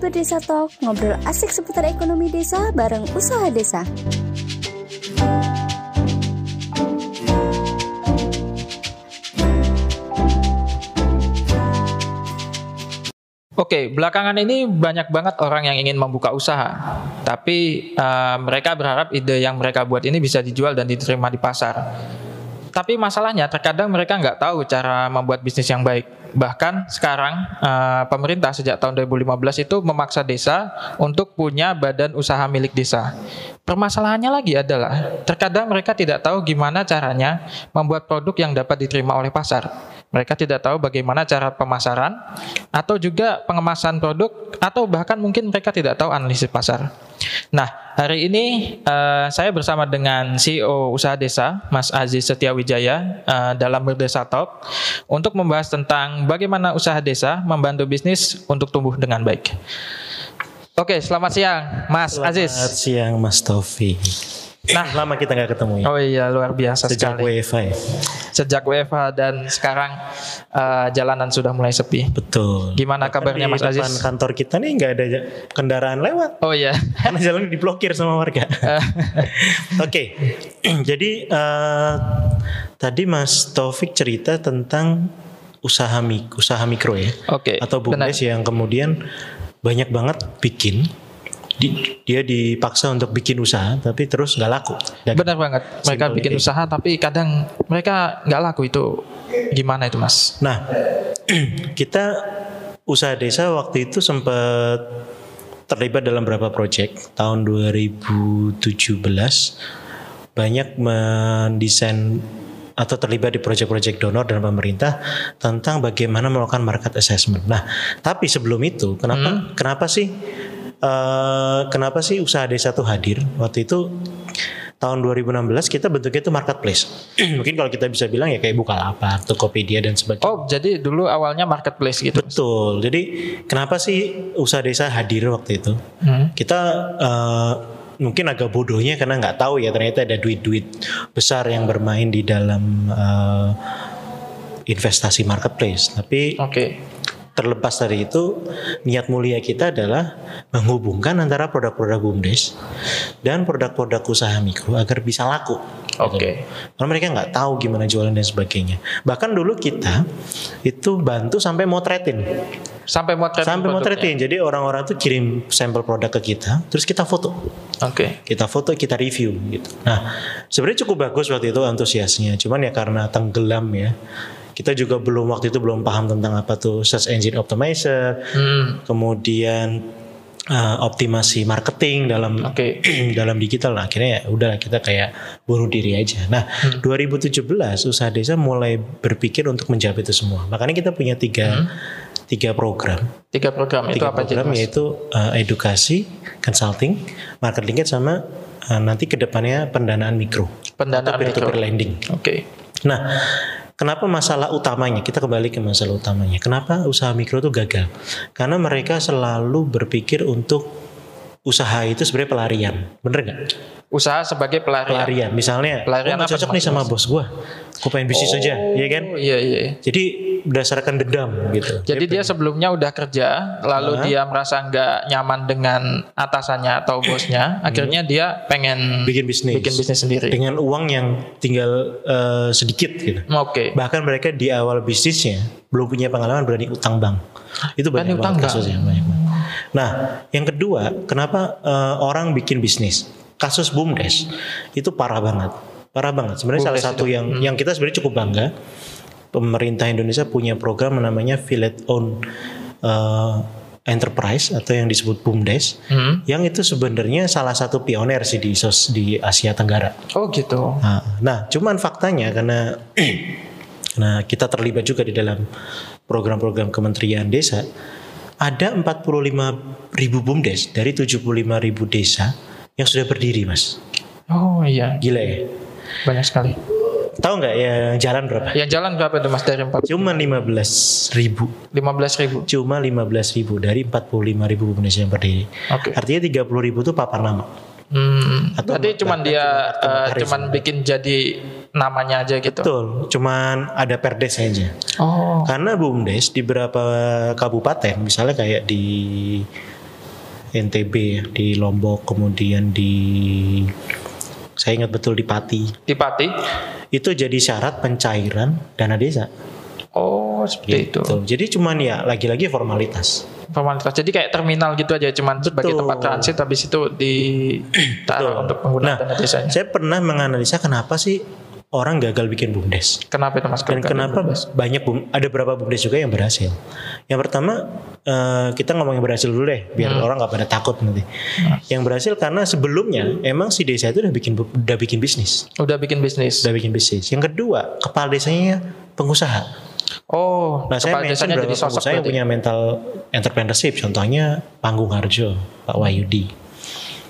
Berdesa Talk, ngobrol asik seputar ekonomi desa bareng usaha desa. Oke, belakangan ini banyak banget orang yang ingin membuka usaha, tapi uh, mereka berharap ide yang mereka buat ini bisa dijual dan diterima di pasar. Tapi masalahnya terkadang mereka nggak tahu cara membuat bisnis yang baik. Bahkan sekarang uh, pemerintah sejak tahun 2015 itu memaksa desa untuk punya badan usaha milik desa. Permasalahannya lagi adalah terkadang mereka tidak tahu gimana caranya membuat produk yang dapat diterima oleh pasar. Mereka tidak tahu bagaimana cara pemasaran atau juga pengemasan produk atau bahkan mungkin mereka tidak tahu analisis pasar. Nah, hari ini uh, saya bersama dengan CEO Usaha Desa, Mas Aziz Setiawijaya, uh, dalam Berdesa Talk untuk membahas tentang bagaimana usaha desa membantu bisnis untuk tumbuh dengan baik. Oke, selamat siang, Mas selamat Aziz. Selamat siang, Mas Taufik. Nah, lama kita nggak ketemu ya. Oh iya, luar biasa Sejak sekali. WFH ya. Sejak WFH dan sekarang uh, jalanan sudah mulai sepi. Betul. Gimana Bahkan kabarnya Mas Aziz? Kantor kita nih nggak ada kendaraan lewat. Oh iya. Karena jalan diblokir sama warga. Oke, jadi uh, tadi Mas Taufik cerita tentang usaha mik usaha mikro ya. Oke. Atau bumdes yang kemudian banyak banget bikin di, dia dipaksa untuk bikin usaha tapi terus nggak laku. Dan Benar banget. Mereka bikin ini. usaha tapi kadang mereka nggak laku itu gimana itu mas? Nah kita usaha desa waktu itu sempat terlibat dalam beberapa proyek tahun 2017 banyak mendesain atau terlibat di proyek-proyek donor dan pemerintah tentang bagaimana melakukan market assessment. Nah, tapi sebelum itu, kenapa Hmm. kenapa sih eh, kenapa sih usaha desa itu hadir? Waktu itu tahun 2016 kita bentuknya itu marketplace. Mungkin kalau kita bisa bilang ya kayak Bukalapak, Tokopedia dan sebagainya. Oh jadi dulu awalnya marketplace gitu. Betul. Jadi kenapa sih usaha desa hadir waktu itu? Hmm. Kita eh, mungkin agak bodohnya karena nggak tahu ya ternyata ada duit-duit besar yang bermain di dalam eh, investasi marketplace. Tapi Oke. Terlepas dari itu niat mulia kita adalah menghubungkan antara produk-produk bumdes dan produk-produk usaha mikro agar bisa laku. Oke. Karena mereka nggak tahu gimana jualan dan sebagainya. Bahkan dulu kita itu bantu sampai motretin. Sampai motretin. Sampai motretin. Jadi orang-orang tuh kirim sampel produk ke kita, terus kita foto. Oke. Kita foto, kita review gitu. Nah, sebenarnya cukup bagus waktu itu antusiasnya. Cuman ya karena tenggelam ya. Kita juga belum waktu itu belum paham tentang apa tuh search engine optimizer, Hmm. kemudian uh, optimasi marketing dalam Oke. dalam digital nah, akhirnya ya udah kita kayak bunuh diri aja. Nah, Hmm. 2017 usaha desa mulai berpikir untuk menjawab itu semua. Makanya kita punya tiga tiga program. Tiga program Hmm. itu Tiga apa aja? program yaitu uh, edukasi, consulting, market linkage sama uh, nanti ke depannya pendanaan mikro Pendanaan atau peer-to-peer mikro. lending. Oke. Nah, kenapa masalah utamanya? Kita kembali ke masalah utamanya. Kenapa usaha mikro itu gagal? Karena mereka selalu berpikir untuk usaha itu sebenarnya pelarian. Bener nggak? Usaha sebagai pelarian. Pelarian. Misalnya, Pelarian "Oh, apa cocok nih sama bos gua. Aku pengen bisnis aja, ya kan? Oh, Iya iya. Jadi berdasarkan dendam gitu. Jadi dia sebelumnya udah kerja, lalu Hah? dia merasa nggak nyaman dengan atasannya atau bosnya, akhirnya dia pengen Hmm. bikin bisnis. bikin bisnis sendiri. Dengan uang yang tinggal eh, sedikit gitu. Oke. Bahkan mereka di awal bisnisnya belum punya pengalaman berani utang bank. Itu Berani banyak utang banget bank. kasusnya banyak banget. Nah, yang kedua, kenapa eh, orang bikin bisnis? Kasus bumdes itu parah banget, parah banget. Sebenarnya salah satu itu. yang yang kita sebenarnya cukup bangga. Pemerintah Indonesia punya program namanya Village Own eh, Enterprise atau yang disebut bumdes, Hmm. yang itu sebenarnya salah satu pioner sih di sos di Asia Tenggara. Oh gitu. Nah, nah, cuman faktanya karena nah kita terlibat juga di dalam program-program Kementerian Desa, ada 45 ribu bumdes dari 75 ribu desa yang sudah berdiri, mas. Oh iya, Gila ya. banyak sekali. Tahu nggak yang jalan berapa? Yang jalan berapa itu Mas dari 4 Cuma 15 ribu. 15 ribu. Cuma 15 ribu dari 45 ribu bumdes yang berdiri. Oke. Artinya 30 ribu itu papan nama. Hmm. Atau Berarti cuman dia eh, cuman bikin jadi namanya aja gitu. Betul, cuman ada perdes aja. Oh. Karena BUMDes di beberapa kabupaten, misalnya kayak di NTB ya, di Lombok, kemudian di saya ingat betul di Pati. Di Pati. Itu jadi syarat pencairan dana desa. Oh, seperti itu. Gitu. Jadi cuman ya lagi-lagi formalitas. Formalitas. Jadi kayak terminal gitu aja cuman sebagai Betul. tempat transit habis itu ditaruh Betul. untuk pengguna Nah, dana desanya. Saya pernah menganalisa kenapa sih orang gagal bikin bumdes. Kenapa itu Mas? Dan kenapa bumdes? banyak bum, ada beberapa bumdes juga yang berhasil. Yang pertama eh, kita ngomong yang berhasil dulu deh, biar Hmm. orang nggak pada takut nanti. Yang berhasil karena sebelumnya emang si desa itu udah bikin udah bikin bisnis, Udah bikin bisnis. udah bikin bisnis. Yang kedua kepala desanya pengusaha. Oh, Nah saya mention beberapa jadi sosok pengusaha yang punya mental entrepreneurship. Contohnya Panggung Harjo, Pak Wayudi.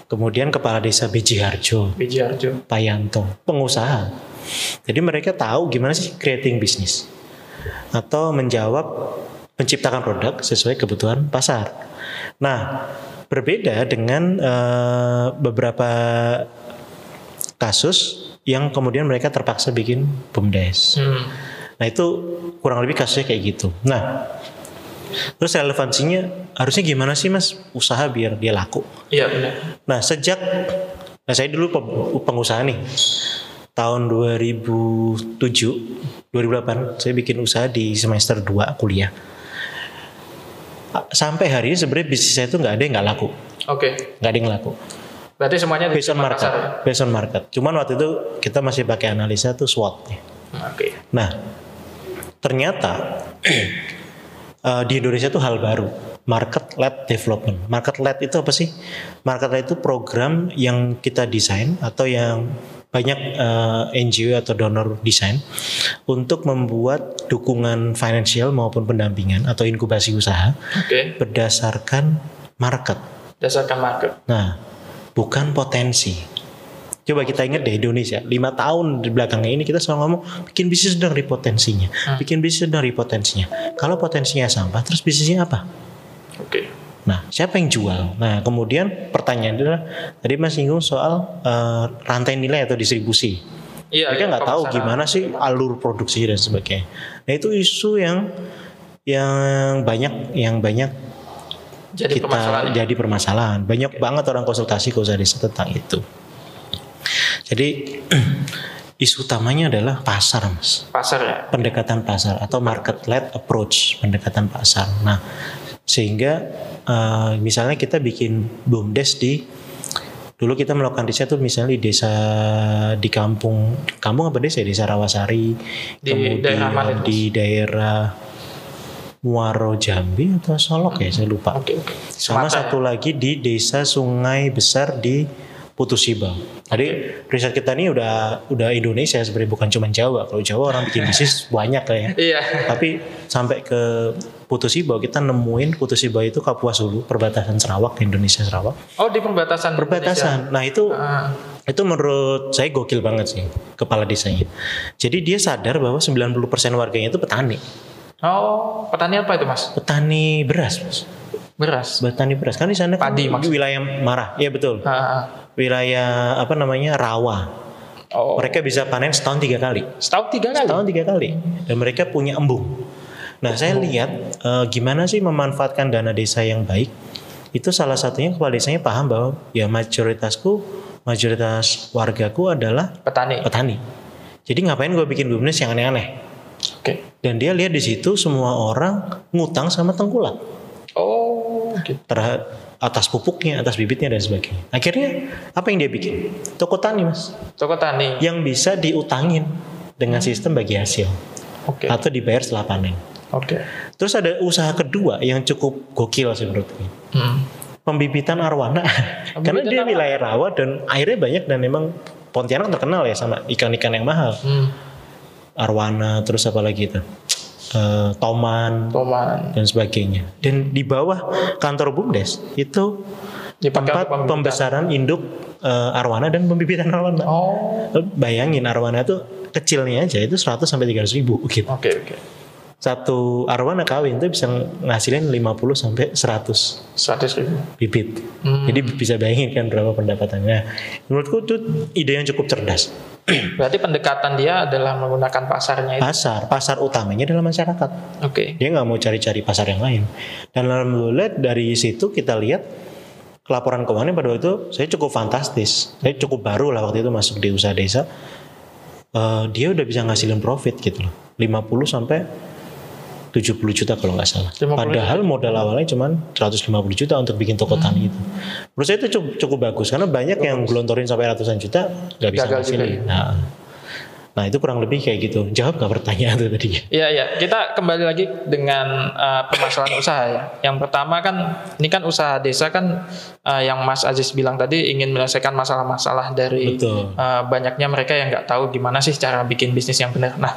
Kemudian kepala desa Beji Harjo, Biji Harjo. Pak Yanto, pengusaha. Jadi mereka tahu gimana sih creating bisnis atau menjawab menciptakan produk sesuai kebutuhan pasar. Nah, berbeda dengan eh, beberapa kasus yang kemudian mereka terpaksa bikin bumdes. Hmm. Nah itu kurang lebih kasusnya kayak gitu. Nah terus relevansinya harusnya gimana sih mas usaha biar dia laku? Iya benar. Nah sejak nah saya dulu pengusaha nih tahun 2007 2008 saya bikin usaha di semester 2 kuliah. Sampai hari ini sebenarnya bisnis saya itu nggak ada yang nggak laku, Oke. nggak ada yang laku. Berarti semuanya di Based on market, pasar ya? based on market. Cuman waktu itu kita masih pakai analisa tuh SWOT. Oke. Nah, ternyata eh, di Indonesia itu hal baru, market led development. Market led itu apa sih? Market led itu program yang kita desain atau yang banyak eh, NGO atau donor desain untuk membuat dukungan finansial maupun pendampingan atau inkubasi usaha Oke. berdasarkan market. Dasarkan market. Nah, bukan potensi. Coba kita ingat deh Indonesia, lima tahun di belakangnya ini kita selalu ngomong bikin bisnis dari potensinya, bikin bisnis dari potensinya. Kalau potensinya sampah, terus bisnisnya apa? Oke. Nah, siapa yang jual? Nah, kemudian pertanyaan adalah tadi Mas singgung soal eh, rantai nilai atau distribusi. Iya. Mereka iya, nggak tahu pemesanan. gimana sih alur produksi dan sebagainya. Nah, itu isu yang yang banyak yang banyak Jadi permasalahan. kita jadi permasalahan. Banyak banget orang konsultasi ke usaha desa tentang itu. Jadi isu utamanya adalah pasar, Mas. pasar ya. Pendekatan pasar atau market led approach, pendekatan pasar. Nah, sehingga eh, misalnya kita bikin bumdes di dulu kita melakukan riset tuh misalnya di desa di kampung kampung apa desa ya? desa Rawasari Di kemudian daerah mana di daerah Muaro Jambi atau Solok ya saya lupa oke. sama satu lagi di desa Sungai Besar di Putusibau. Jadi riset kita ini udah udah Indonesia sebenarnya bukan cuma Jawa. Kalau Jawa orang bikin bisnis banyak lah ya. ya. Iya. Tapi sampai ke Putusibau kita nemuin Putusibau itu Kapuas Hulu, perbatasan Sarawak Indonesia Sarawak. Oh di perbatasan. Perbatasan. Nah itu Ah, itu menurut saya gokil banget sih kepala desanya. Jadi dia sadar bahwa 90% warganya itu petani. oh petani apa itu mas? Petani beras, Mas. Beras. Petani beras. Kan di sana kan Padi di maksudnya. wilayah Marah. Iya betul. Ah, ah. wilayah apa namanya rawa. oh. Mereka bisa panen setahun tiga kali. Setahun tiga kali. Setahun tiga kali. Dan mereka punya embung. Nah saya lihat eh, gimana sih memanfaatkan dana desa yang baik. Itu salah satunya kepala desanya paham bahwa ya mayoritasku, mayoritas wargaku adalah Petani. petani. Jadi ngapain gue bikin bisnis yang aneh-aneh? Oke. Dan dia lihat di situ semua orang ngutang sama tengkulak. Oh gitu. terhadap atas pupuknya, atas bibitnya dan sebagainya. Akhirnya apa yang dia bikin? Toko tani mas, Toko tani. yang bisa diutangin dengan sistem bagi hasil Oke. atau dibayar setelah panen. Oke. Terus ada usaha kedua yang cukup gokil sih menurut gue. Hmm. Pembibitan arwana. Karena dia arwana. wilayah rawa dan airnya banyak dan memang Pontianak terkenal ya sama ikan-ikan yang mahal. Hmm. Arwana terus apa lagi itu? Eh, toman Toman. dan sebagainya. Dan di bawah kantor BUMDes itu Dipakai tempat pembibitan. pembesaran induk eh, arwana dan pembibitan arwana. Oh. Bayangin arwana itu kecilnya aja itu 100 sampai 300 ribu gitu. Oke oke. Satu arwana kawin itu bisa ngasilin 50 sampai 100 Seratus ribu. bibit. Hmm. Jadi bisa bayangin kan berapa pendapatannya. Menurutku itu ide yang cukup cerdas. Berarti pendekatan dia adalah menggunakan pasarnya itu. Pasar, pasar utamanya adalah masyarakat. Oke. Dia nggak mau cari-cari pasar yang lain. Dan alhamdulillah dari situ kita lihat laporan keuangannya pada waktu itu saya cukup fantastis. Saya cukup baru lah waktu itu masuk di usaha desa. Eh, dia udah bisa ngasilin profit gitu loh. 50 sampai 70 juta kalau nggak salah. 50 Padahal modal awalnya cuma 150 juta untuk bikin toko Hmm. tani itu. Menurut saya itu cukup, cukup bagus karena banyak yang gelontorin sampai ratusan juta nggak bisa ngasilin. Nah, nah itu kurang lebih kayak gitu. Jawab nggak pertanyaan itu tadi? Iya, iya. Kita kembali lagi dengan uh, permasalahan usaha ya. Yang pertama kan, ini kan usaha desa kan uh, yang Mas Aziz bilang tadi ingin menyelesaikan masalah-masalah dari Betul. uh, banyaknya mereka yang nggak tahu gimana sih cara bikin bisnis yang benar. Nah,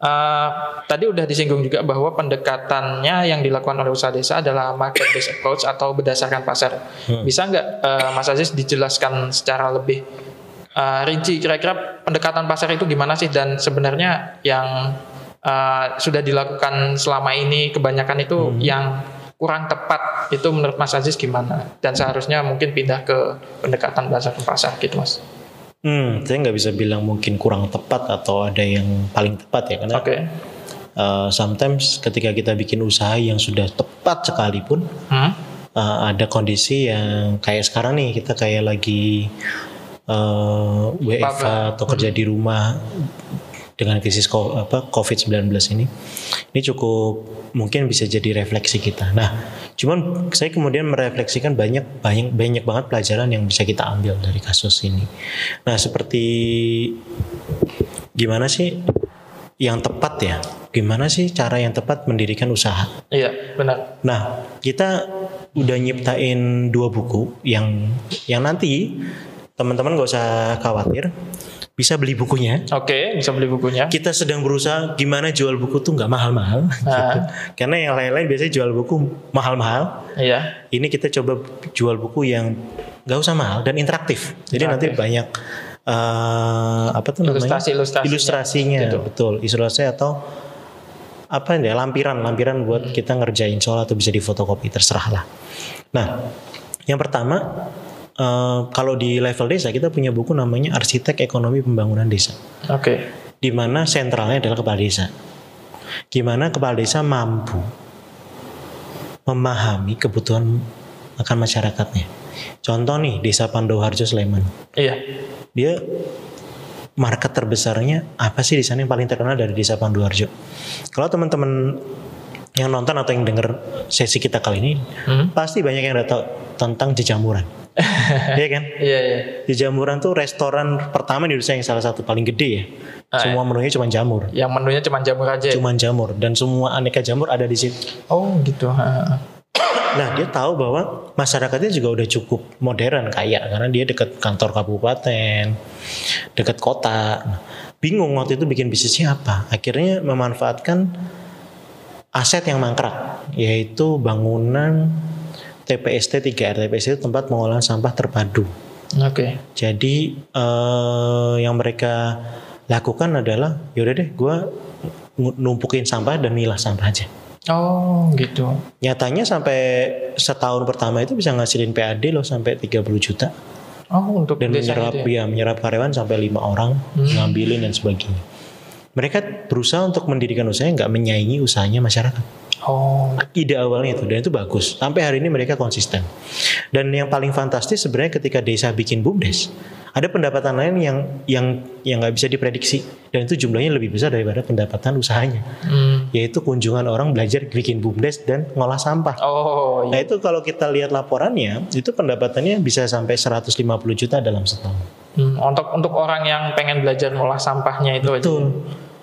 uh, tadi udah disinggung juga bahwa pendekatannya yang dilakukan oleh usaha desa adalah market based approach atau berdasarkan pasar. Bisa nggak uh, Mas Aziz dijelaskan secara lebih uh, rinci kira-kira pendekatan pasar itu gimana sih dan sebenarnya yang uh, sudah dilakukan selama ini kebanyakan itu yang kurang tepat itu menurut Mas Aziz gimana dan seharusnya mungkin pindah ke pendekatan pasar ke pasar gitu Mas. Hmm, saya nggak bisa bilang mungkin kurang tepat atau ada yang paling tepat ya karena Oke. uh, sometimes ketika kita bikin usaha yang sudah tepat sekalipun Hmm? uh, ada kondisi yang kayak sekarang nih kita kayak lagi uh, WFH atau kerja di rumah dengan krisis ko- apa COVID-19 ini ini cukup mungkin bisa jadi refleksi kita. Nah, cuman saya kemudian merefleksikan banyak banyak banyak banget pelajaran yang bisa kita ambil dari kasus ini. Nah, seperti gimana sih yang tepat ya? Gimana sih cara yang tepat mendirikan usaha? Iya benar. Nah, kita udah nyiptain dua buku yang yang nanti teman-teman gak usah khawatir, bisa beli bukunya. Oke bisa beli bukunya. Kita sedang berusaha gimana jual buku tuh nggak mahal-mahal, gitu. Ah. karena yang lain-lain biasanya jual buku mahal-mahal. Iya. Ini kita coba jual buku yang nggak usah mahal dan interaktif. Jadi nanti Interaktif. banyak eh, apa tuh namanya Ilustrasi-ilustrasinya. ilustrasinya, Gitu. betul ilustrasi atau apa ya lampiran lampiran buat kita ngerjain soal atau bisa difotokopi terserah lah. Nah, yang pertama eh, kalau di level desa kita punya buku namanya Arsitek Ekonomi Pembangunan Desa, Oke. di mana sentralnya adalah kepala desa. Gimana kepala desa mampu memahami kebutuhan akan masyarakatnya. Contoh nih Desa Pandowarjo Sleman Iya. dia market terbesarnya apa sih di sana yang paling terkenal dari desa Panduarjo? Kalau teman-teman yang nonton atau yang dengar sesi kita kali ini Hmm? pasti banyak yang udah tahu tentang jejamuran. Iya kan? Iya iya. Jejamuran tuh restoran pertama di Indonesia yang salah satu paling gede ya. Ah, Semua menunya cuma jamur. Yang menunya cuma jamur aja. ya? Cuma jamur dan semua aneka jamur ada di situ. Oh gitu. Nah dia tahu bahwa masyarakatnya juga udah cukup modern kaya karena dia dekat kantor kabupaten, dekat kota. Nah, bingung waktu itu bikin bisnisnya apa. Akhirnya memanfaatkan aset yang mangkrak yaitu bangunan TPST 3R. TPST itu tempat pengolahan sampah terpadu. Oke. Jadi eh, yang mereka lakukan adalah yaudah deh gue numpukin sampah dan milah sampah aja. Oh gitu. Nyatanya sampai setahun pertama itu bisa ngasilin PAD loh sampai 30 juta Oh untuk dan desa menyerap gitu ya? ya menyerap karyawan sampai lima orang ngambilin dan sebagainya. Mereka berusaha untuk mendirikan usaha nggak menyaingi usahanya masyarakat. Oh. Ide awalnya itu dan itu bagus. Sampai hari ini mereka konsisten. Dan yang paling fantastis sebenarnya ketika desa bikin bumdes, ada pendapatan lain yang yang yang nggak bisa diprediksi dan itu jumlahnya lebih besar daripada pendapatan usahanya, Hmm. yaitu kunjungan orang belajar bikin bumdes dan ngolah sampah. Oh Nah iya. itu kalau kita lihat laporannya, itu pendapatannya bisa sampai 150 juta dalam setahun. Hmm, Untuk untuk orang yang pengen belajar ngolah sampahnya itu aja.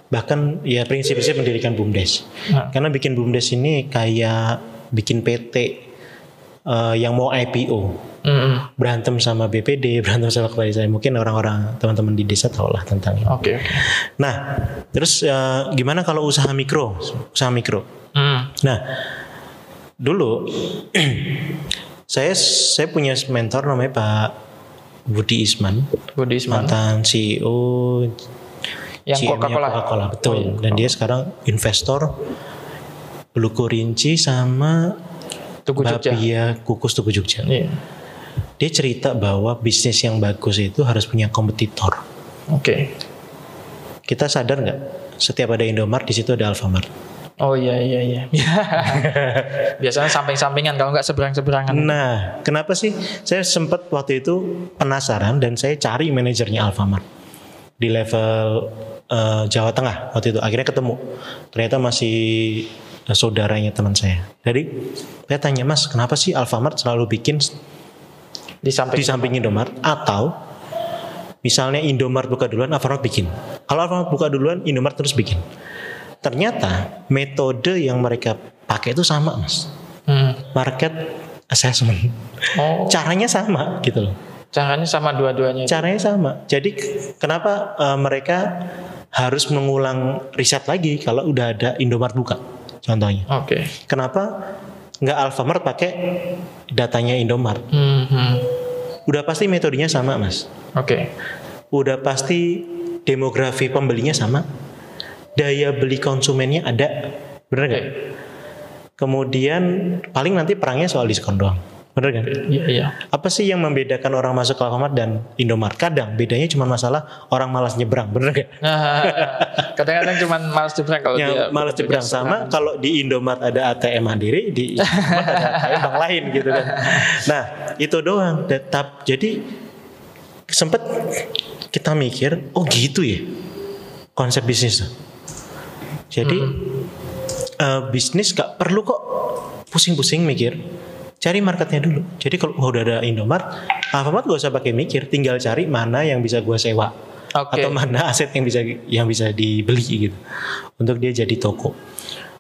Bahkan ya prinsip-prinsip mendirikan BUMDes. Nah. Karena bikin BUMDes ini kayak bikin PT eh, yang mau IPO. Hmm, Berantem sama BPD, berantem sama kepala desa. Mungkin orang-orang teman-teman di desa tahu lah tentang ini. Oke oke. Nah, terus eh, gimana kalau usaha mikro? Usaha mikro. Hmm. Nah, dulu saya saya punya mentor namanya Pak Budi Isman, Budi Isman. mantan CEO Yang Coca-Cola. Coca-Cola, betul. Oh, iya. Dan dia sekarang investor Beluku Rinci sama Tugu Jogja. Bapia Kukus Tugu Jogja. Iya. Dia cerita bahwa bisnis yang bagus itu harus punya kompetitor. Oke. Kita sadar nggak? Setiap ada Indomaret di situ ada Alfamart. Oh iya iya iya. Biasanya samping-sampingan kalau nggak seberang-seberangan. Nah, kenapa sih saya sempat waktu itu penasaran dan saya cari manajernya Alfamart di level eh, Jawa Tengah waktu itu. Akhirnya ketemu. Ternyata masih saudaranya teman saya. Jadi saya tanya Mas, kenapa sih Alfamart selalu bikin Di samping. di samping Indomart atau misalnya Indomart buka duluan, Alfamart bikin. Kalau Alfamart buka duluan, Indomart terus bikin. Ternyata metode yang mereka pakai itu sama, Mas. Hmm. Market assessment. Oh, Caranya sama gitu loh. caranya sama dua-duanya. Caranya sama. Jadi kenapa eh, mereka harus mengulang riset lagi kalau udah ada Indomart buka? Contohnya. Oke. Kenapa nggak Alfamart pakai datanya Indomart? Hmm, hmm. Udah pasti metodenya sama, Mas. Oke. udah pasti demografi pembelinya sama, daya beli konsumennya ada, bener nggak? Kemudian paling nanti perangnya soal diskon doang, bener kan? Iya iya. Apa sih yang membedakan orang masuk ke Alfamart dan Indomart? Kadang bedanya cuma masalah orang malas nyebrang, bener nggak? Nah, kadang-kadang cuma malas nyebrang kalau Yang dia malas nyebrang sama, kalau di Indomart ada ATM mandiri, di Indomart ada ATM bank lain gitu kan. Nah itu doang. Tetap jadi sempet kita mikir, oh gitu ya konsep bisnis. tuh. Jadi eh, bisnis gak perlu kok pusing-pusing mikir, cari marketnya dulu. Jadi kalau udah ada Indomart, Alfamart gak usah pakai mikir, tinggal cari mana yang bisa gua sewa Oke. atau mana aset yang bisa yang bisa dibeli gitu untuk dia jadi toko.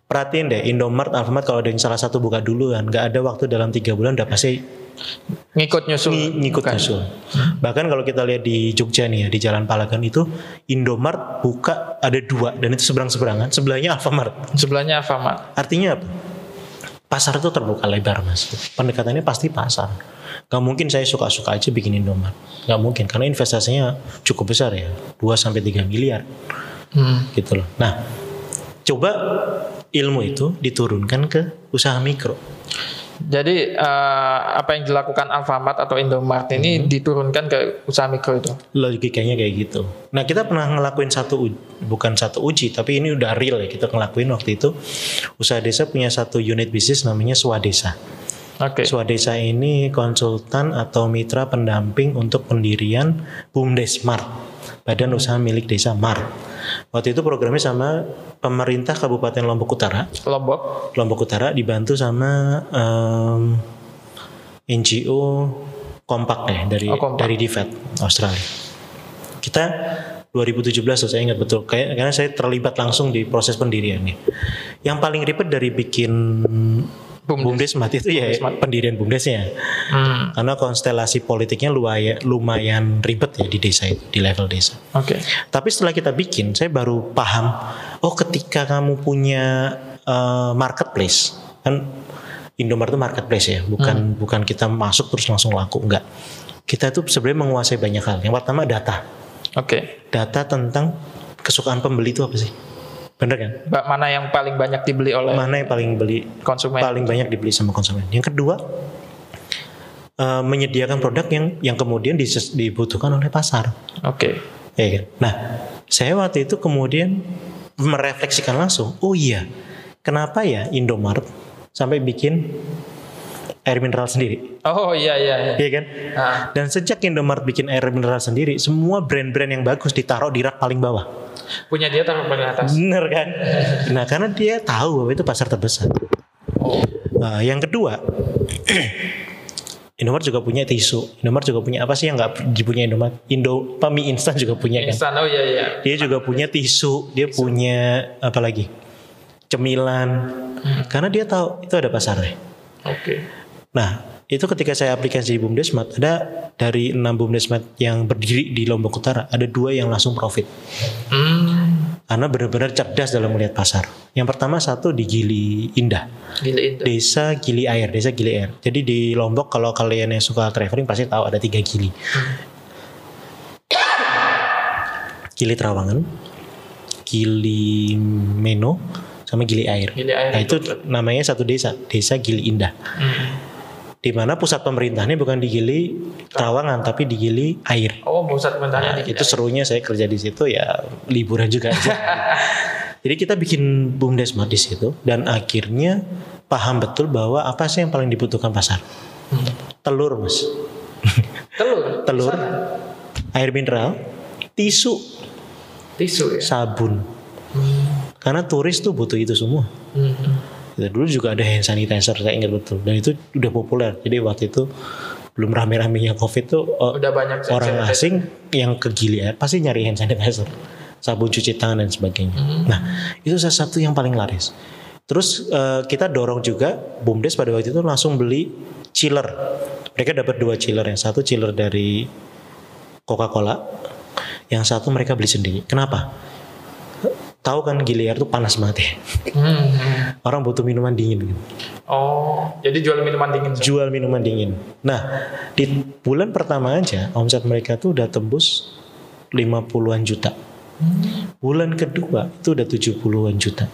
Perhatiin deh Indomart, Alfamart kalau ada yang salah satu buka duluan, nggak ada waktu dalam tiga bulan udah pasti ngikut nyusul. ng- ngikut Bukan. nyusul. Bahkan kalau kita lihat di Jogja nih ya di Jalan Palagan itu Indomart buka ada dua dan itu seberang seberangan, sebelahnya Alfamart. Sebelahnya Alfamart. Artinya apa? Pasar itu terbuka lebar mas. Pendekatannya pasti pasar. Gak mungkin saya suka-suka aja bikin Indomart. Gak mungkin karena investasinya cukup besar ya, 2 sampai 3 miliar Hmm. gitu loh. Nah, coba ilmu itu diturunkan ke usaha mikro. Jadi eh, apa yang dilakukan Alfamart atau Indomart ini diturunkan ke usaha mikro itu. Logikanya kayak gitu. Nah, kita pernah ngelakuin satu bukan satu uji, tapi ini udah real ya. Kita ngelakuin waktu itu usaha desa punya satu unit bisnis namanya Swadesa. Oke. Swadesa ini konsultan atau mitra pendamping untuk pendirian BUMDes Mart, Badan Usaha Milik Desa Mart. Waktu itu programnya sama pemerintah Kabupaten Lombok Utara. Lombok. Lombok Utara dibantu sama em, NGO Kompak deh dari Oh, Kompak. dari DFAT Australia. Kita 2017 tuh saya ingat betul kayak karena saya terlibat langsung di proses pendiriannya. Yang paling ribet dari bikin Bumdes. Bumdes Mart itu ya pendirian Bumdesnya. Hmm. Karena konstelasi politiknya lumayan, lumayan ribet ya di desa itu, di level desa. Oke. Tapi setelah kita bikin, saya baru paham, oh ketika kamu punya eh, marketplace, kan Indomaret itu marketplace ya, bukan bukan kita masuk terus langsung laku, enggak. Kita itu sebenarnya menguasai banyak hal. Yang pertama data, Oke. data tentang kesukaan pembeli itu apa sih? Bener kan? Ba- Mana yang paling banyak dibeli oleh Mana yang paling beli, konsumen? paling banyak dibeli sama konsumen. Yang kedua, eh, menyediakan produk yang yang kemudian dibutuhkan oleh pasar. Oke. Ya kan? Nah, saya waktu itu kemudian merefleksikan langsung, oh iya, kenapa ya Indomart sampai bikin air mineral sendiri? Oh iya iya. iya. Iya kan? Ah. Dan sejak Indomart bikin air mineral sendiri, semua brand-brand yang bagus ditaruh di rak paling bawah. Punya dia taruh paling atas. Bener kan? Nah, karena dia tahu bahwa itu pasar terbesar. Oh. Nah, yang kedua, Indomart juga punya tisu. Indomart juga punya apa sih yang nggak dipunya Indomart? Indo, mie instan juga punya kan? Instan. Oh iya iya. Dia juga punya tisu, dia punya apa lagi? Cemilan. Karena dia tahu itu ada pasarnya. Oke. Nah, itu ketika saya aplikasi di Bumdesmat, ada dari enam Bumdesmat yang berdiri di Lombok Utara, ada dua yang langsung profit. Hmm. Karena benar-benar cerdas dalam melihat pasar. Yang pertama satu di Gili Indah. Gila itu. Desa Gili Air, Desa Gili Air. Jadi di Lombok kalau kalian yang suka traveling pasti tahu ada tiga gili. Gili Trawangan, Gili Meno, sama Gili Air. Gili Air Nah, itu itu namanya satu desa, Desa Gili Indah. Hmm. Di mana pusat pemerintahnya bukan di Gili Trawangan tapi di Gili Air. Oh pusat pemerintahannya Nah, di itu serunya saya kerja di situ ya liburan juga aja. Jadi kita bikin bumdesmat di situ dan akhirnya paham betul bahwa apa sih yang paling dibutuhkan pasar? Telur, Mas. Telur. Telur, air mineral, tisu, Tisu ya. sabun. Karena turis tuh butuh itu semua. Hmm. Ya, dulu juga ada hand sanitizer saya ingat betul dan itu udah populer. Jadi waktu itu belum rame-ramenya covid tuh oh, Udah banyak orang sanitizer. asing yang ke Gilead pasti nyari hand sanitizer, sabun cuci tangan dan sebagainya. Nah itu salah satu yang paling laris. Terus eh, kita dorong juga bumdes pada waktu itu langsung beli chiller. Mereka dapat dua chiller, yang satu chiller dari Coca-Cola, yang satu mereka beli sendiri. Kenapa? Tahu kan Gilead tuh panas banget ya. Hmm, hmm. Orang butuh minuman dingin. Gitu. Oh, jadi jual minuman dingin. Sam? jual minuman dingin. Nah, di bulan pertama aja omset mereka tuh udah tembus 50-an juta. Bulan kedua itu udah 70-an juta.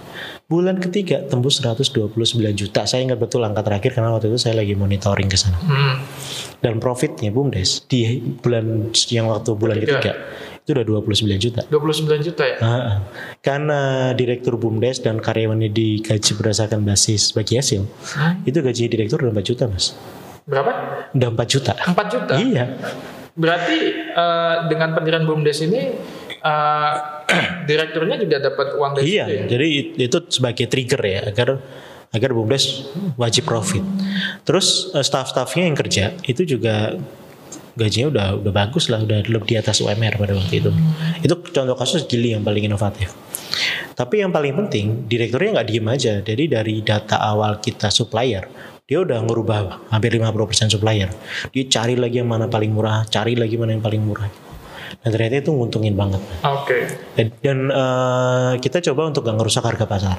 Bulan ketiga tembus 129 juta. Saya ingat betul angka terakhir karena waktu itu saya lagi monitoring ke sana. Hmm. Dan profitnya BUMDes di bulan yang waktu bulan Ketiga. ketiga itu udah 29 juta. 29 juta ya. Ah, karena direktur BUMDes dan karyawannya digaji berdasarkan basis bagi hasil, Hmm. itu gaji direktur udah 4 juta mas. Berapa? Udah 4 juta. 4 juta. Iya. Berarti eh, dengan pendirian BUMDes ini eh, direkturnya juga dapat uang dari Iya, situ ya? jadi it- itu sebagai trigger ya agar agar BUMDes wajib profit. Terus eh, staff-staffnya yang kerja itu juga gajinya udah udah bagus lah, udah lebih di atas UMR pada waktu itu. Itu contoh kasus Gili yang paling inovatif. Tapi yang paling penting direkturnya nggak diem aja. Jadi dari data awal kita supplier, dia udah ngerubah hampir 50% supplier. Dia cari lagi yang mana paling murah, cari lagi mana yang paling murah. Dan ternyata itu nguntungin banget. Oke. Dan, dan, eh, kita coba untuk gak ngerusak harga pasar.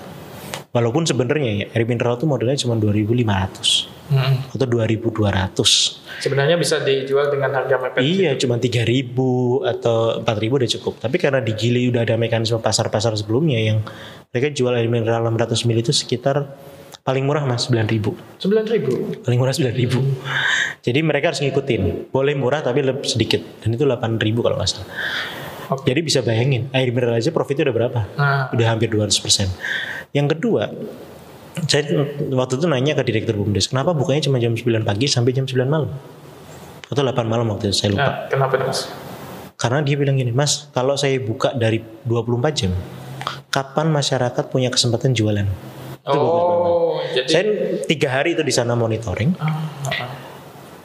Walaupun sebenarnya ya air mineral itu modelnya cuma 2.500 Hmm. atau 2.200. Sebenarnya bisa dijual dengan harga mepet. Iya, cuma 3.000 atau 4.000 udah cukup. Tapi karena di Gili udah ada mekanisme pasar-pasar sebelumnya yang mereka jual air mineral 600 ml itu sekitar paling murah mas 9.000. 9.000. Paling murah 9.000. Jadi mereka harus ngikutin. Boleh murah tapi lebih sedikit. Dan itu 8.000 kalau nggak salah. Oke. Jadi bisa bayangin air mineral aja profitnya udah berapa? Nah, udah hampir 200%. Yang kedua, saya waktu itu nanya ke direktur BUMDes, kenapa bukanya cuma jam 9 pagi sampai jam 9 malam? Atau 8 malam waktu itu, saya lupa. nah, kenapa mas? Karena dia bilang gini, mas kalau saya buka dari 24 jam, kapan masyarakat punya kesempatan jualan? Itu bagus banget. Oh, jadi Saya tiga hari itu di sana monitoring. Ah, ah.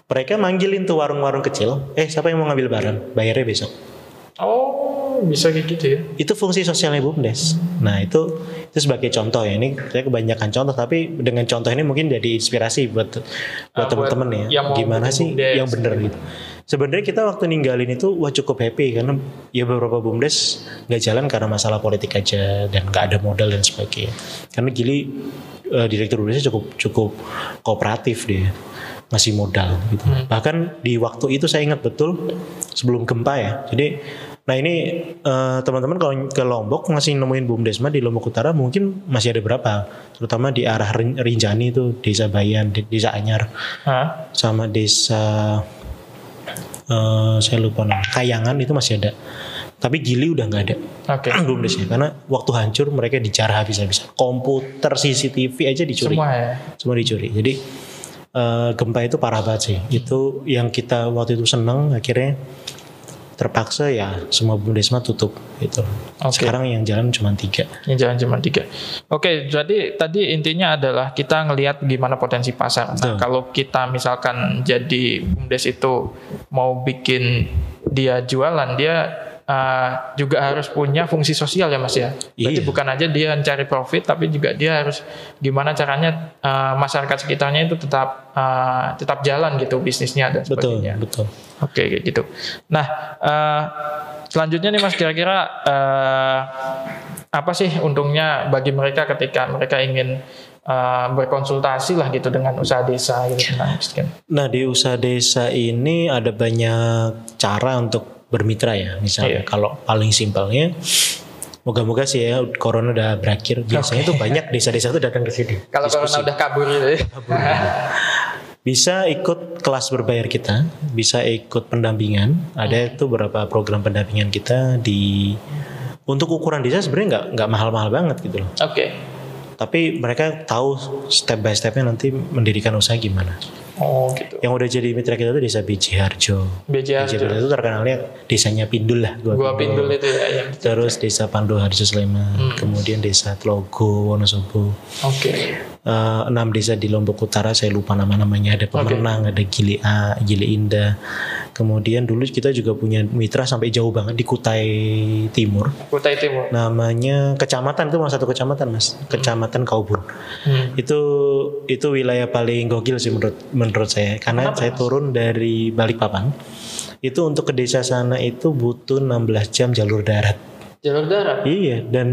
Mereka manggilin tuh warung-warung kecil, eh siapa yang mau ngambil barang? Bayarnya besok. Oh, bisa kayak gitu ya. itu fungsi sosialnya BUMDes. Nah itu itu sebagai contoh ya. Ini saya kebanyakan contoh, tapi dengan contoh ini mungkin jadi inspirasi buat buat buat teman-teman ya. Gimana sih BUMDes. yang benar gitu. Sebenarnya kita waktu ninggalin itu wah cukup happy karena ya beberapa BUMDes nggak jalan karena masalah politik aja dan nggak ada modal dan sebagainya. Karena Gili eh, direktur BUMDesnya cukup cukup kooperatif dia ngasih modal gitu. Bahkan di waktu itu saya ingat betul sebelum gempa ya. Jadi nah ini eh, teman-teman kalau ke Lombok masih nemuin BUMDesma di Lombok Utara mungkin masih ada berapa. Terutama di arah Rin- Rinjani itu Desa Bayan, Desa Anyar Hah? sama Desa eh, saya lupa nama Kayangan itu masih ada. Tapi Gili udah nggak ada Oke. BUMDesnya karena waktu hancur mereka dijar habis-habisan. Komputer CCTV aja dicuri Semua ya. semua dicuri. Jadi eh, gempa itu parah banget sih. Itu yang kita waktu itu seneng akhirnya terpaksa ya semua bumdesma tutup gitu. Oke. Sekarang yang jalan cuma tiga. Ini jangan cuma tiga. Oke, jadi tadi intinya adalah kita ngelihat gimana potensi pasar. Nah, kalau kita misalkan jadi bumdes itu mau bikin dia jualan, dia uh, juga harus punya fungsi sosial ya mas ya. Berarti Iya. bukan aja dia mencari profit, tapi juga dia harus gimana caranya uh, masyarakat sekitarnya itu tetap uh, tetap jalan gitu bisnisnya dan Betul, sebagainya. betul. Oke kayak gitu. Nah eh, selanjutnya nih mas kira-kira eh, apa sih untungnya bagi mereka ketika mereka ingin eh, berkonsultasi lah gitu dengan usaha desa gitu miskin. Nah di usaha desa ini ada banyak cara untuk bermitra ya. Misalnya Iya. kalau paling simpelnya, moga-moga sih ya corona udah berakhir. Biasanya tuh banyak desa-desa tuh datang ke sini. Kalau corona udah kabur gitu. ya. Bisa ikut kelas berbayar kita, bisa ikut pendampingan. Ada itu beberapa program pendampingan kita di untuk ukuran desa sebenarnya nggak nggak mahal-mahal banget gitu loh. Oke. Tapi mereka tahu step by stepnya nanti mendirikan usaha gimana. Oh gitu. Yang udah jadi mitra kita tuh desa Biji Harjo. BJ Biji Harjo itu terkenalnya desanya Pindul lah. Gua, Gua Pindul itu ya. yang- Terus desa Pandu Harjo Sleman. Kemudian desa Tlogo Wonosobo. Oke. Eh, enam desa di Lombok Utara saya lupa nama-namanya ada Pemenang ada Gili A Gili Indah kemudian dulu kita juga punya mitra sampai jauh banget di Kutai Timur Kutai Timur. namanya kecamatan itu malah satu kecamatan mas kecamatan Kaubun Hmm. itu itu wilayah paling gokil sih menurut menurut saya karena saya turun dari Balikpapan itu untuk ke desa sana itu butuh 16 jam jalur darat Jalur darat. Iya, dan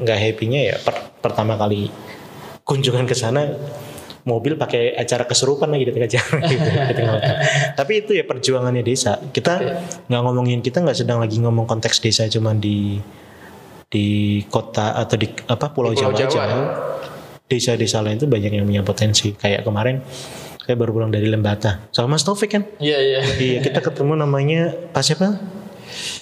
nggak happy-nya ya per- pertama kali kunjungan ke sana mobil pakai acara kesurupan lagi di tengah jalan gitu, di tengah. Tapi itu ya perjuangannya desa. Kita nggak ngomongin kita nggak sedang lagi ngomong konteks desa cuman di di kota atau di apa Pulau, Di Pulau Jawa, Jawa, aja. ya. Desa-desa lain itu banyak yang punya potensi. Kayak kemarin saya baru pulang dari Lembata sama Mas Taufik kan. Iya iya. Iya, kita ketemu namanya Pak siapa?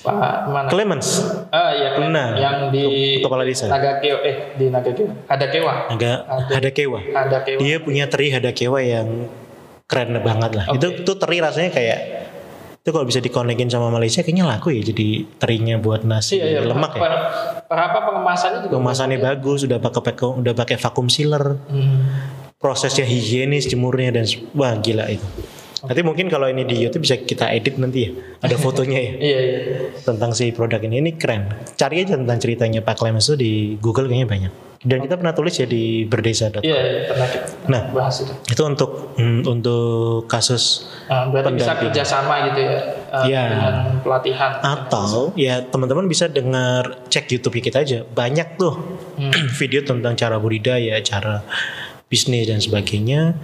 Pak mana? Clemens. Ah iya Clem. Nah, yang di kepala desa. Nagakewa eh di Nagakewa. Ada Kewa. Agak ada kewa. Ada Kewa. Dia punya teri hadakewa yang keren banget lah. Itu tuh teri rasanya kayak itu kalau bisa dikonekin sama Malaysia kayaknya laku ya jadi terinya buat nasi Iya iya. lemak ya. Per, per apa pengemasannya juga. Kemasannya bagus, udah pakai pakai- udah pakai vakum sealer, Hmm. Prosesnya higienis jemurnya dan wah gila itu. Nanti mungkin kalau ini di YouTube bisa kita edit nanti ya. Ada fotonya ya Iya iya. tentang si produk ini. Ini keren. Cari aja tentang ceritanya Pak Clemens itu di Google kayaknya banyak. Dan kita pernah tulis ya di berdesa.com. Iya iya. Pernah kita Nah. bahas itu. Itu untuk mm, untuk kasus berarti bisa kerjasama gitu ya. ah, Iya. Dengan pelatihan. atau ya teman-teman bisa dengar cek YouTube kita aja. Banyak tuh video tentang cara budidaya, cara bisnis dan sebagainya.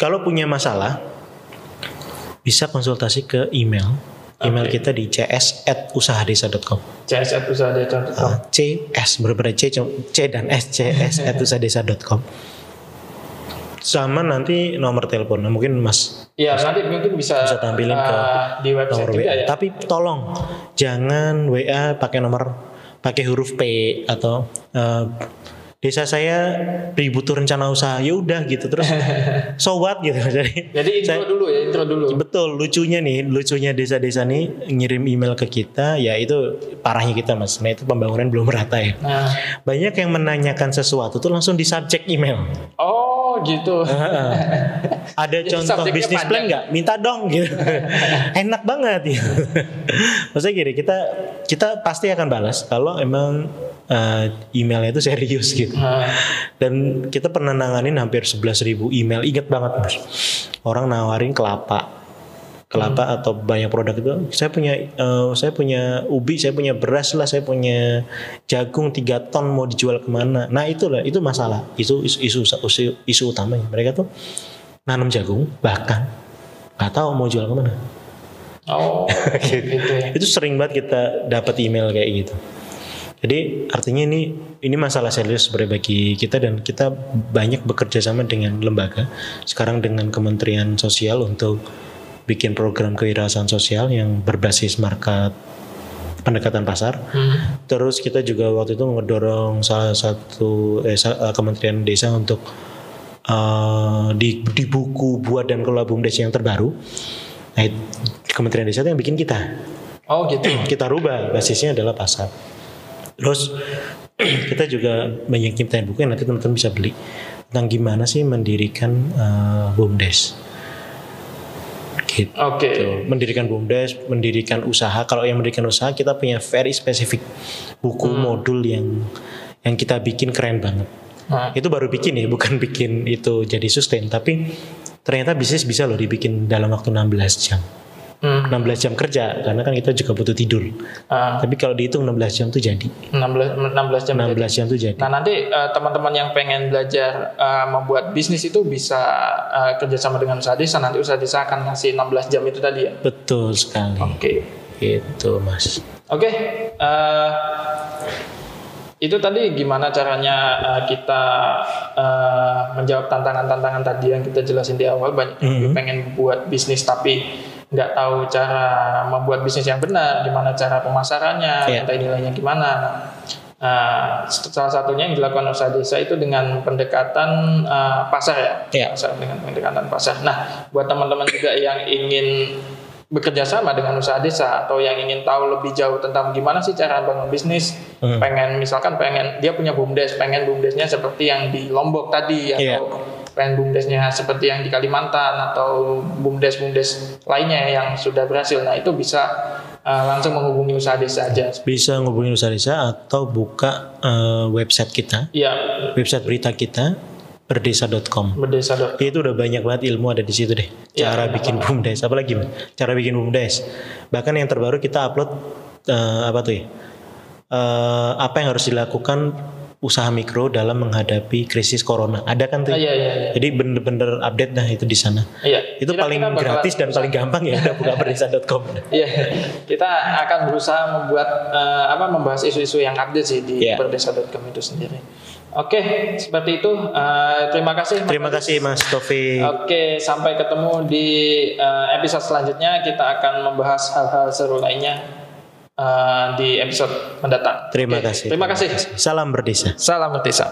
Kalau punya masalah bisa konsultasi ke email. Email kita di cs@usahadesa.com. CSF usaha desa. Uh, CS berbeda C cuma- C dan S cs@usahadesa.com. Sama nanti nomor telepon. Nah, mungkin Mas Iya nanti mungkin bisa, bisa tampilin ke ah, di website nomor WA. ya. Tapi tolong jangan WA pakai nomor pakai huruf P atau eh, desa saya dibutuh rencana usaha. Ya udah gitu terus so what gitu. Jadi Jadi intro saya- dulu ya, intro dulu. Betul, lucunya nih, lucunya desa-desa nih ngirim email ke kita, ya itu parahnya kita mas. Nah itu pembangunan belum merata ya. Nah, Banyak yang menanyakan sesuatu tuh langsung di subject email. oh gitu. Ada contoh bisnis plan nggak? Minta dong gitu. Enak banget ya. Maksudnya gini, kita kita pasti akan balas kalau emang eh, emailnya itu serius gitu. Dan kita pernah nanganin hampir 11.000 email. Ingat banget mas. Orang nawarin kelapa. Kelapa atau banyak produk itu. Saya punya eh, saya punya ubi, saya punya beras lah, saya punya jagung 3 ton mau dijual ke mana. Nah itulah itu masalah. Itu isu isu, isu, isu utamanya. Mereka tuh nanam jagung bahkan nggak tahu mau jual ke mana. oh gitu ya. Itu sering banget kita dapat email kayak gitu. Jadi artinya ini ini masalah serius sebenarnya bagi kita dan kita banyak bekerja sama dengan lembaga sekarang dengan Kementerian Sosial untuk bikin program kewirausahaan sosial yang berbasis market pendekatan pasar. Hmm. Terus kita juga waktu itu ngedorong salah satu eh, eh, Kementerian Desa untuk eh, di, di buku buat dan kelola BUMDes yang terbaru. Nah, Kementerian Desa itu yang bikin kita Oh gitu. kita rubah basisnya adalah pasar. Terus kita juga nyiptain buku yang nanti teman-teman bisa beli tentang gimana sih mendirikan eh, bumdes. Gitu. Oke. Mendirikan bumdes, mendirikan usaha. Kalau yang mendirikan usaha kita punya very spesifik buku modul yang yang kita bikin keren banget. Nah, Itu baru bikin ya, bukan bikin itu jadi sustain, tapi ternyata bisnis bisa loh dibikin dalam waktu 16 jam. Hmm. 16 jam kerja karena kan kita juga butuh tidur. Ah, Tapi kalau dihitung 16 jam tuh jadi. 16 16 jam. 16 jam tuh jadi. Nah nanti eh, teman-teman yang pengen belajar eh, membuat bisnis itu bisa eh, kerjasama dengan usaha desa. Nanti usaha desa akan ngasih 16 jam itu tadi ya. Betul sekali. Oke. Gitu, Mas. Oke, eh, itu tadi gimana caranya eh, kita eh, menjawab tantangan-tantangan tadi yang kita jelasin di awal. Banyak yang Mhm. pengen buat bisnis tapi nggak tahu cara membuat bisnis yang benar, gimana cara pemasarannya, Iya. nilai nilainya gimana. Nah, salah satunya yang dilakukan usaha desa itu dengan pendekatan eh, pasar ya, Iya. pasar dengan pendekatan pasar. Nah, buat teman-teman juga yang ingin bekerja sama dengan usaha desa atau yang ingin tahu lebih jauh tentang gimana sih cara bangun bisnis, Hmm. pengen misalkan pengen dia punya bumdes, pengen bumdesnya seperti yang di Lombok tadi atau Iya. Pengen bumdesnya seperti yang di Kalimantan atau bumdes-bumdes lainnya yang sudah berhasil. Nah, itu bisa uh, langsung menghubungi usaha desa aja. Bisa ngubungin usaha desa atau buka eh, website kita, Iya, website berita kita berdesa.com. berdesa. dot- Itu udah banyak banget ilmu ada di situ deh. Iya, Cara banyak bikin bumdes, apalagi cara bikin bumdes. Bahkan yang terbaru kita upload eh, apa tuh ya? Eh, apa yang harus dilakukan usaha mikro dalam menghadapi krisis corona. Ada kan tuh? Ah, iya, iya, iya. Jadi bener-bener update dah itu di sana. Iya. Itu Kita- paling gratis dan paling gampang ya udah buka berdesa.com. Iya, kita akan berusaha membuat eh, apa membahas isu-isu yang update sih di Iya. berdesa.com itu sendiri. Oke, seperti itu. Eh, terima kasih. Mas Terima kasih Mas Taufik. Oke, sampai ketemu di eh, episode selanjutnya. Kita akan membahas hal-hal seru lainnya eh, di episode mendatang. Terima Oke, kasih. Terima kasih. Salam berdesa. Salam Merdesa.